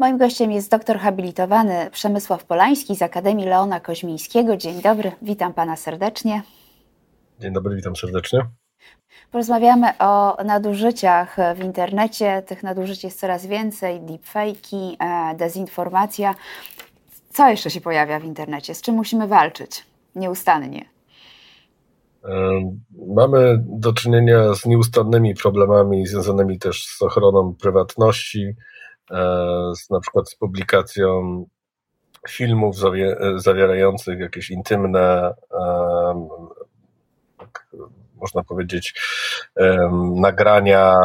Moim gościem jest doktor habilitowany Przemysław Polański z Akademii Leona Koźmińskiego. Dzień dobry, witam pana serdecznie. Dzień dobry, witam serdecznie. Porozmawiamy o nadużyciach w internecie. Tych nadużyć jest coraz więcej, deepfake'i, e, dezinformacja. Co jeszcze się pojawia w internecie? Z czym musimy walczyć nieustannie? Mamy do czynienia z nieustannymi problemami związanymi też z ochroną prywatności, e, z, na przykład z publikacją filmów zawierających jakieś intymne, tak można powiedzieć, nagrania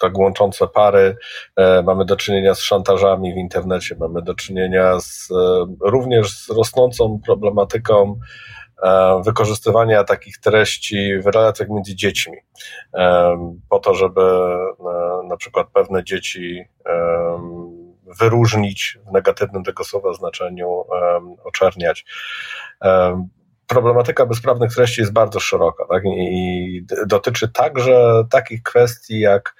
tak łączące pary. E, mamy do czynienia z szantażami w internecie, mamy do czynienia z, również z rosnącą problematyką E, wykorzystywania takich treści w relacjach między dziećmi, e, po to, żeby e, na przykład pewne dzieci wyróżnić w negatywnym tego słowa znaczeniu, oczerniać problematyka bezprawnych treści jest bardzo szeroka tak? i dotyczy także takich kwestii jak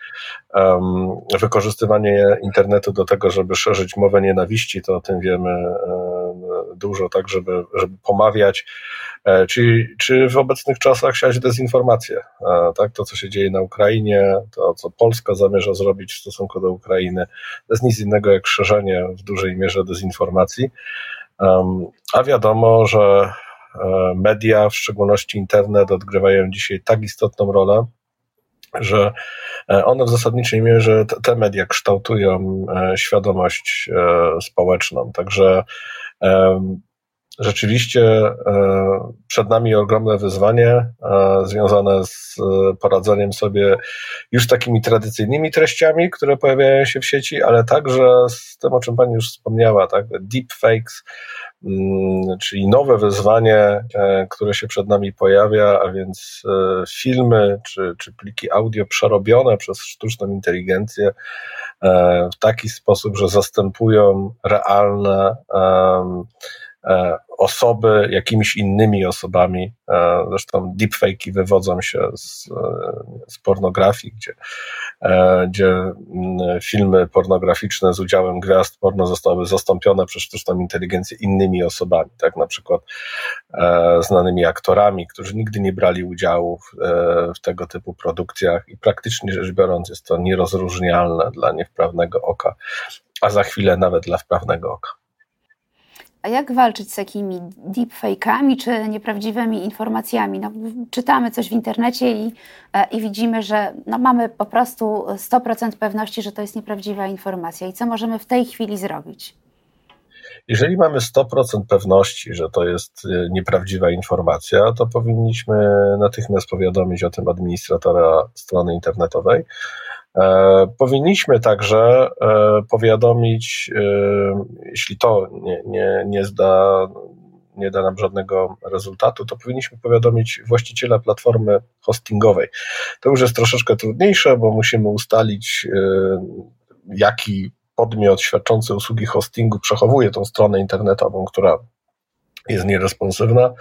um, wykorzystywanie internetu do tego, żeby szerzyć mowę nienawiści, to o tym wiemy dużo, tak, żeby, żeby pomawiać, e, czy, czy w obecnych czasach siać dezinformację. E, tak? To, co się dzieje na Ukrainie, to, co Polska zamierza zrobić w stosunku do Ukrainy, to jest nic innego jak szerzenie w dużej mierze dezinformacji. A wiadomo, że E, media, w szczególności internet, odgrywają dzisiaj tak istotną rolę, że one w zasadniczej mierze, te media kształtują świadomość społeczną. Także rzeczywiście przed nami ogromne wyzwanie związane z poradzeniem sobie już takimi tradycyjnymi treściami, które pojawiają się w sieci, ale także z tym, o czym Pani już wspomniała, tak, deepfakes, czyli nowe wyzwanie, e, które się przed nami pojawia, a więc e, filmy czy, czy pliki audio przerobione przez sztuczną inteligencję e, w taki sposób, że zastępują realne osoby jakimiś innymi osobami. Zresztą deepfake'i wywodzą się z, z pornografii, gdzie, gdzie mm, filmy pornograficzne z udziałem gwiazd porno zostały zastąpione przez sztuczną inteligencję innymi osobami, tak na przykład znanymi aktorami, którzy nigdy nie brali udziału w, w tego typu produkcjach i praktycznie rzecz biorąc jest to nierozróżnialne dla niewprawnego oka, a za chwilę nawet dla wprawnego oka. A jak walczyć z takimi deepfake'ami czy nieprawdziwymi informacjami? No, czytamy coś w internecie i, e, i widzimy, że no, mamy po prostu 100% pewności, że to jest nieprawdziwa informacja. I co możemy w tej chwili zrobić? Jeżeli mamy 100% pewności, że to jest e, nieprawdziwa informacja, to powinniśmy natychmiast powiadomić o tym administratora strony internetowej powinniśmy także e, powiadomić, e, jeśli to nie, nie, nie zda nie da nam żadnego rezultatu, to powinniśmy powiadomić właściciela platformy hostingowej. To już jest troszeczkę trudniejsze, bo musimy ustalić, jaki podmiot świadczący usługi hostingu przechowuje tą stronę internetową, która jest nieresponsywna,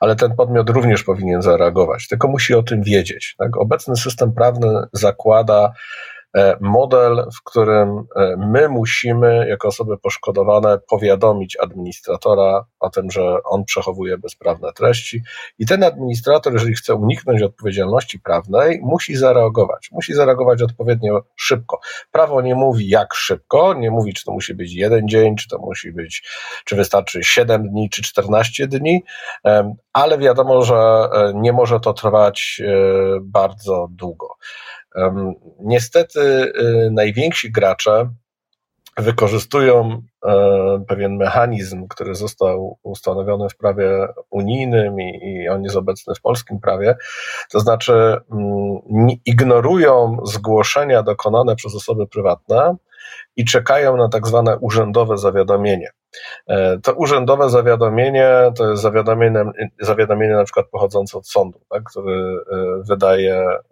ale ten podmiot również powinien zareagować, tylko musi o tym wiedzieć. Tak? Obecny system prawny zakłada model, w którym e, my musimy, jako osoby poszkodowane, powiadomić administratora o tym, że on przechowuje bezprawne treści i ten administrator, jeżeli chce uniknąć odpowiedzialności prawnej, musi zareagować. Musi zareagować odpowiednio szybko. Prawo nie mówi jak szybko, nie mówi, czy to musi być jeden dzień, czy to musi być, czy wystarczy 7 dni, czy 14 dni, ale wiadomo, że e, nie może to trwać bardzo długo. Niestety y, najwięksi gracze wykorzystują e, pewien mechanizm, który został ustanowiony w prawie unijnym i, i on jest obecny w polskim prawie, to znaczy mm, ignorują zgłoszenia dokonane przez osoby prywatne i czekają na tak zwane urzędowe zawiadomienie. E, to urzędowe zawiadomienie to jest zawiadomienie, zawiadomienie na przykład pochodzące od sądu, tak, który e, wydaje tak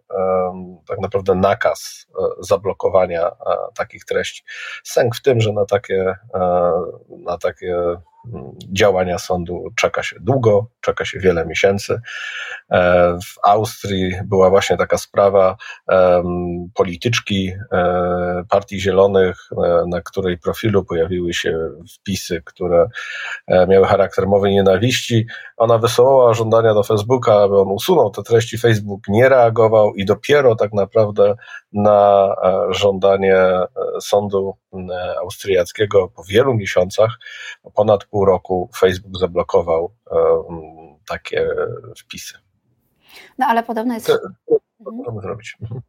naprawdę nakaz e, zablokowania takich treści. Sęk w tym, że na takie, na takie działania sądu czeka się długo, czeka się wiele miesięcy. E, w Austrii była właśnie taka sprawa polityczki e, Partii Zielonych, e, na której profilu pojawiły się wpisy, które miały charakter mowy nienawiści. Ona wysyłała żądania do Facebooka, aby on usunął te treści. Facebook nie reagował i dopiero tak naprawdę na żądanie sądu austriackiego po wielu miesiącach, ponad pół roku, Facebook zablokował takie wpisy. No ale podobno jest. To, to zrobić. Mhm.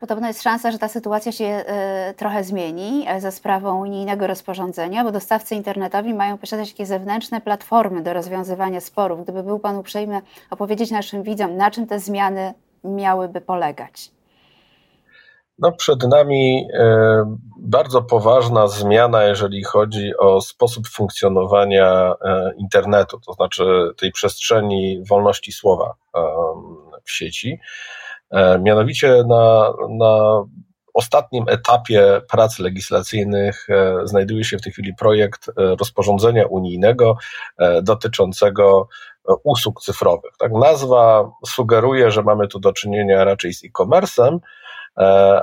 Podobno jest szansa, że ta sytuacja się trochę zmieni e, za sprawą unijnego rozporządzenia, bo dostawcy internetowi mają posiadać takie zewnętrzne platformy do rozwiązywania sporów. Gdyby był Pan uprzejmy opowiedzieć naszym widzom, na czym te zmiany miałyby polegać? No, przed nami e, bardzo poważna zmiana, jeżeli chodzi o sposób funkcjonowania e, internetu, to znaczy tej przestrzeni wolności słowa w sieci. E, mianowicie na, na ostatnim etapie prac legislacyjnych znajduje się w tej chwili projekt rozporządzenia unijnego dotyczącego usług cyfrowych. Tak, nazwa sugeruje, że mamy tu do czynienia raczej z e-commerce'em, E,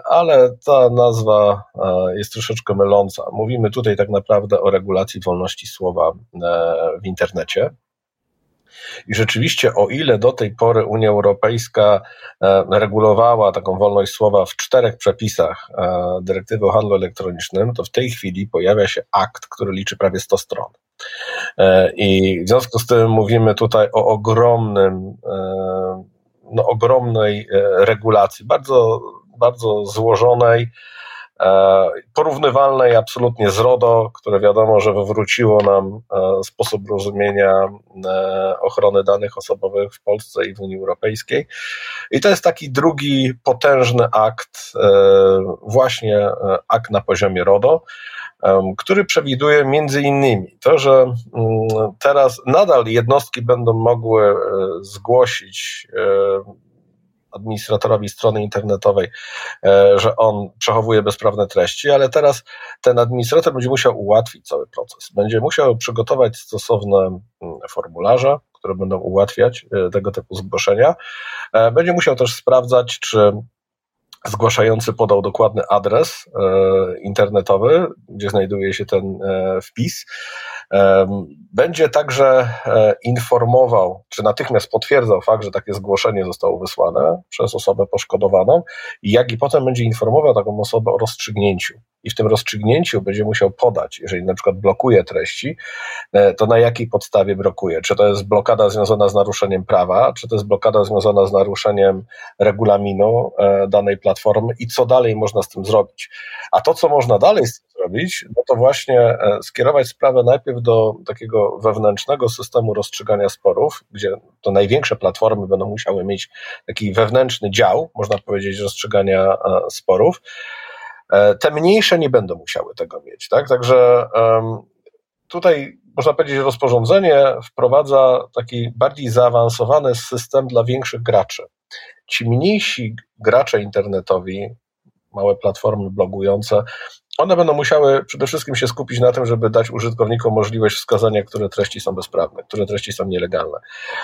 ale ta nazwa e, jest troszeczkę myląca. Mówimy tutaj tak naprawdę o regulacji wolności słowa e, w internecie. I rzeczywiście, o ile do tej pory Unia Europejska regulowała taką wolność słowa w czterech przepisach dyrektywy o handlu elektronicznym, to w tej chwili pojawia się akt, który liczy prawie 100 stron. I w związku z tym mówimy tutaj o ogromnym, no, ogromnej regulacji, bardzo bardzo złożonej, e, porównywalnej absolutnie z RODO, które wiadomo, że wywróciło nam e, sposób rozumienia e, ochrony danych osobowych w Polsce i w Unii Europejskiej. I to jest taki drugi potężny akt, właśnie akt na poziomie RODO, który przewiduje między innymi to, że mm, teraz nadal jednostki będą mogły zgłosić administratorowi strony internetowej, e, że on przechowuje bezprawne treści, ale teraz ten administrator będzie musiał ułatwić cały proces. Będzie musiał przygotować stosowne mm, formularze, które będą ułatwiać e, tego typu zgłoszenia. E, będzie musiał też sprawdzać, czy zgłaszający podał dokładny adres internetowy, gdzie znajduje się ten wpis. Będzie także e, informował, czy natychmiast potwierdzał fakt, że takie zgłoszenie zostało wysłane przez osobę poszkodowaną, jak i potem będzie informował taką osobę o rozstrzygnięciu. I w tym rozstrzygnięciu będzie musiał podać, jeżeli na przykład blokuje treści, e, to na jakiej podstawie blokuje? Czy to jest blokada związana z naruszeniem prawa, czy to jest blokada związana z naruszeniem regulaminu e, danej platformy i co dalej można z tym zrobić? A to, co można dalej z zrobić, no to właśnie skierować sprawę najpierw do takiego wewnętrznego systemu rozstrzygania sporów, gdzie to największe platformy będą musiały mieć taki wewnętrzny dział, można powiedzieć, rozstrzygania e, sporów. E, te mniejsze nie będą musiały tego mieć, tak? Także tutaj można powiedzieć, rozporządzenie wprowadza taki bardziej zaawansowany system dla większych graczy. Ci mniejsi gracze internetowi, małe platformy blogujące, one będą musiały przede wszystkim się skupić na tym, żeby dać użytkownikom możliwość wskazania, które treści są bezprawne, które treści są nielegalne.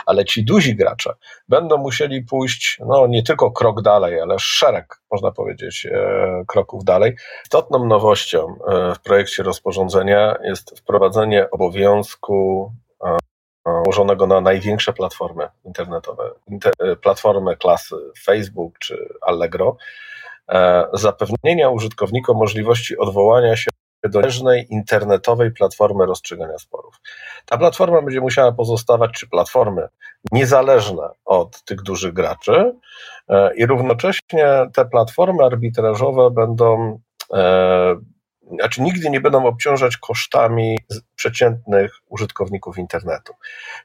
Ale ci duzi gracze będą musieli pójść no, nie tylko krok dalej, ale szereg, można powiedzieć, e, kroków dalej. Istotną nowością e, w projekcie rozporządzenia jest wprowadzenie obowiązku e, ułożonego na największe platformy internetowe, platformy klasy Facebook czy Allegro, zapewnienia użytkownikom możliwości odwołania się do niezależnej internetowej platformy rozstrzygania sporów. Ta platforma będzie musiała pozostawać, czy platformy niezależne od tych dużych graczy e, i równocześnie te platformy arbitrażowe będą e, znaczy nigdy nie będą obciążać kosztami przeciętnych użytkowników internetu.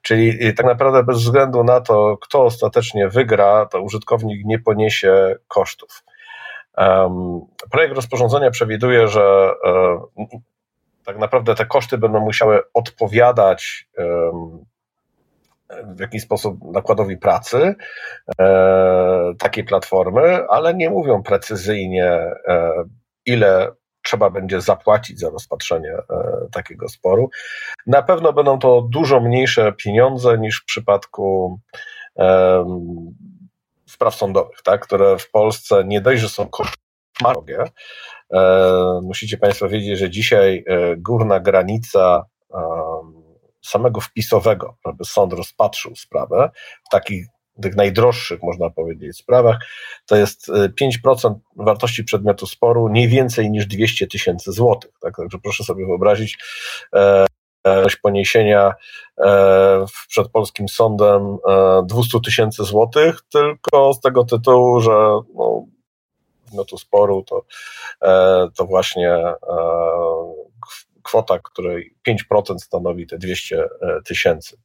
Czyli tak naprawdę bez względu na to, kto ostatecznie wygra, to użytkownik nie poniesie kosztów. Projekt rozporządzenia przewiduje, że tak naprawdę te koszty będą musiały odpowiadać w jakiś sposób nakładowi pracy e, takiej platformy, ale nie mówią precyzyjnie, e, ile trzeba będzie zapłacić za rozpatrzenie takiego sporu. Na pewno będą to dużo mniejsze pieniądze niż w przypadku spraw sądowych, tak, które w Polsce nie dość, że są koszmarne. Musicie Państwo wiedzieć, że dzisiaj górna granica samego wpisowego, żeby sąd rozpatrzył sprawę w takich tych najdroższych, można powiedzieć, sprawach, to jest 5% y, wartości przedmiotu sporu, nie więcej niż 200 tysięcy złotych. Tak? Także proszę sobie wyobrazić e, poniesienia e, przed polskim sądem e, 200 tysięcy złotych, tylko z tego tytułu, że no, przedmiotu sporu to, e, to właśnie e, kwota, której 5% stanowi te 200 e, tysięcy.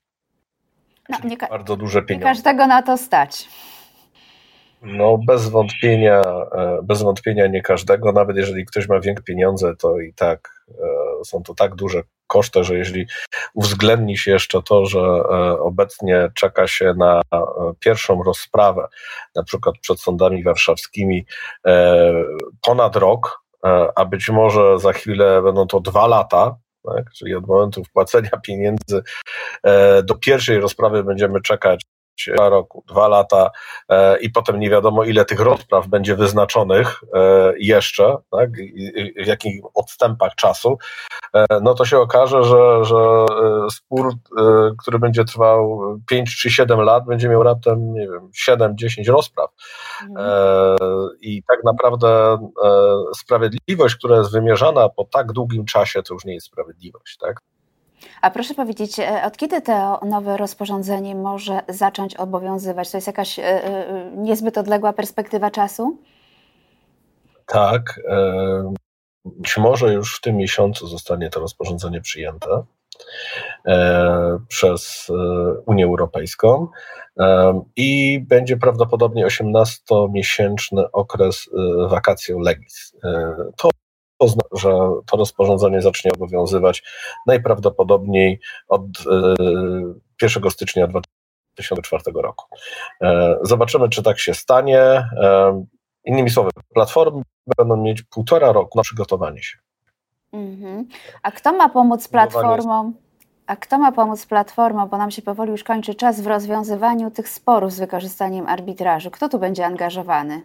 No, nie bardzo duże pieniądze. Nie każdego na to stać. No, bez wątpienia, e, bez wątpienia nie każdego, nawet jeżeli ktoś ma większe pieniądze, to i tak e, są to tak duże koszty, że jeżeli uwzględni się jeszcze to, że obecnie czeka się na pierwszą rozprawę, na przykład przed sądami warszawskimi, ponad rok, E, a być może za chwilę będą to dwa lata, tak? czyli od momentu wpłacenia pieniędzy e, do pierwszej rozprawy będziemy czekać dwa roku, dwa lata e, i potem nie wiadomo ile tych rozpraw będzie wyznaczonych e, jeszcze, tak, w jakich odstępach czasu, e, no to się okaże, że, że e, spór, e, który będzie trwał 5 czy 7 lat, będzie miał raptem, nie wiem, 7-10 rozpraw. Mhm. E, I tak naprawdę sprawiedliwość, która jest wymierzana po tak długim czasie, to już nie jest sprawiedliwość, tak? A proszę powiedzieć, e, od kiedy to nowe rozporządzenie może zacząć obowiązywać? To jest jakaś e, e, niezbyt odległa perspektywa czasu? Tak. Być może już w tym miesiącu zostanie to rozporządzenie przyjęte przez Unię Europejską i będzie prawdopodobnie 18-miesięczny okres vacatio legis. To że to rozporządzenie zacznie obowiązywać najprawdopodobniej od 1 e, stycznia 2004 roku. E, zobaczymy, czy tak się stanie. E, innymi słowy, platformy będą mieć półtora roku na przygotowanie się. Mhm. A kto ma pomóc platformom? A kto ma pomóc platformom, bo nam się powoli już kończy czas w rozwiązywaniu tych sporów z wykorzystaniem arbitrażu? Kto tu będzie angażowany?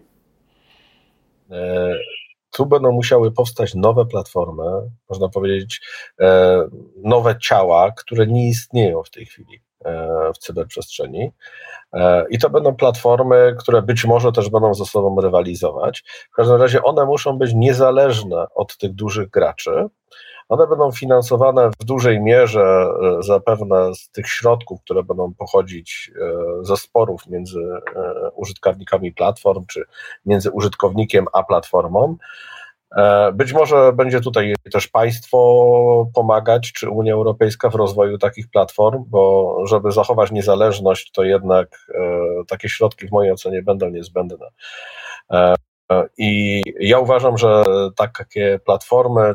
Tu będą musiały powstać nowe platformy, można powiedzieć, e, nowe ciała, które nie istnieją w tej chwili e, w cyberprzestrzeni. E, I to będą platformy, które być może też będą ze sobą rywalizować. W każdym razie one muszą być niezależne od tych dużych graczy. One będą finansowane w dużej mierze e, zapewne z tych środków, które będą pochodzić e, ze sporów między e, użytkownikami platform, czy między użytkownikiem a platformą. Być może będzie tutaj też państwo pomagać, czy Unia Europejska w rozwoju takich platform, bo żeby zachować niezależność, to jednak takie środki w mojej ocenie będą niezbędne. I ja uważam, że takie platformy,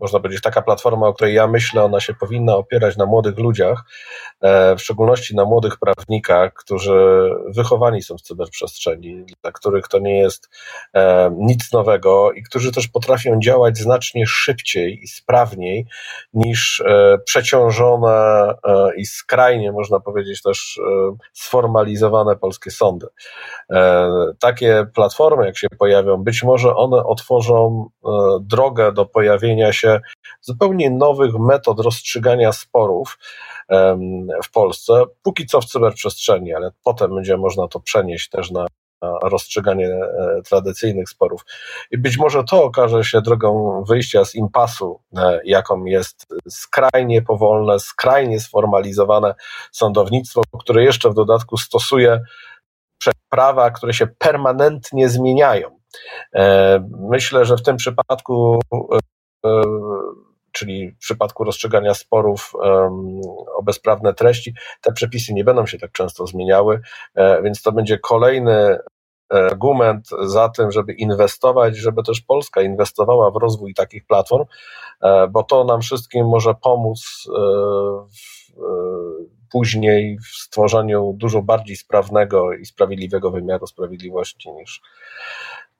można powiedzieć, taka platforma, o której ja myślę, ona się powinna opierać na młodych ludziach, e, w szczególności na młodych prawnikach, którzy wychowani są w cyberprzestrzeni, dla których to nie jest e, nic nowego i którzy też potrafią działać znacznie szybciej i sprawniej niż e, przeciążone i skrajnie, można powiedzieć, też sformalizowane polskie sądy. Takie platformy, jak się pojawią, być może one otworzą drogę do pojawienia się zupełnie nowych metod rozstrzygania sporów w Polsce, póki co w cyberprzestrzeni, ale potem będzie można to przenieść też na rozstrzyganie e, tradycyjnych sporów. I być może to okaże się drogą wyjścia z impasu, e, jaką jest skrajnie powolne, skrajnie sformalizowane sądownictwo, które jeszcze w dodatku stosuje prawa, które się permanentnie zmieniają. E, myślę, że w tym przypadku czyli w przypadku rozstrzygania sporów o bezprawne treści, te przepisy nie będą się tak często zmieniały, e, więc to będzie kolejny argument za tym, żeby inwestować, żeby też Polska inwestowała w rozwój takich platform, e, bo to nam wszystkim może pomóc w, później w stworzeniu dużo bardziej sprawnego i sprawiedliwego wymiaru sprawiedliwości niż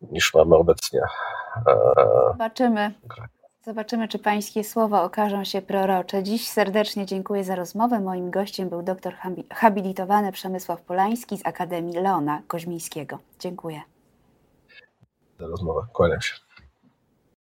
niż mamy obecnie. Zobaczymy. Zobaczymy, czy Pańskie słowa okażą się prorocze. Dziś serdecznie dziękuję za rozmowę. Moim gościem był doktor habilitowany Przemysław Polański z Akademii Leona Koźmińskiego. Dziękuję. Za rozmowę. Kłaniam się.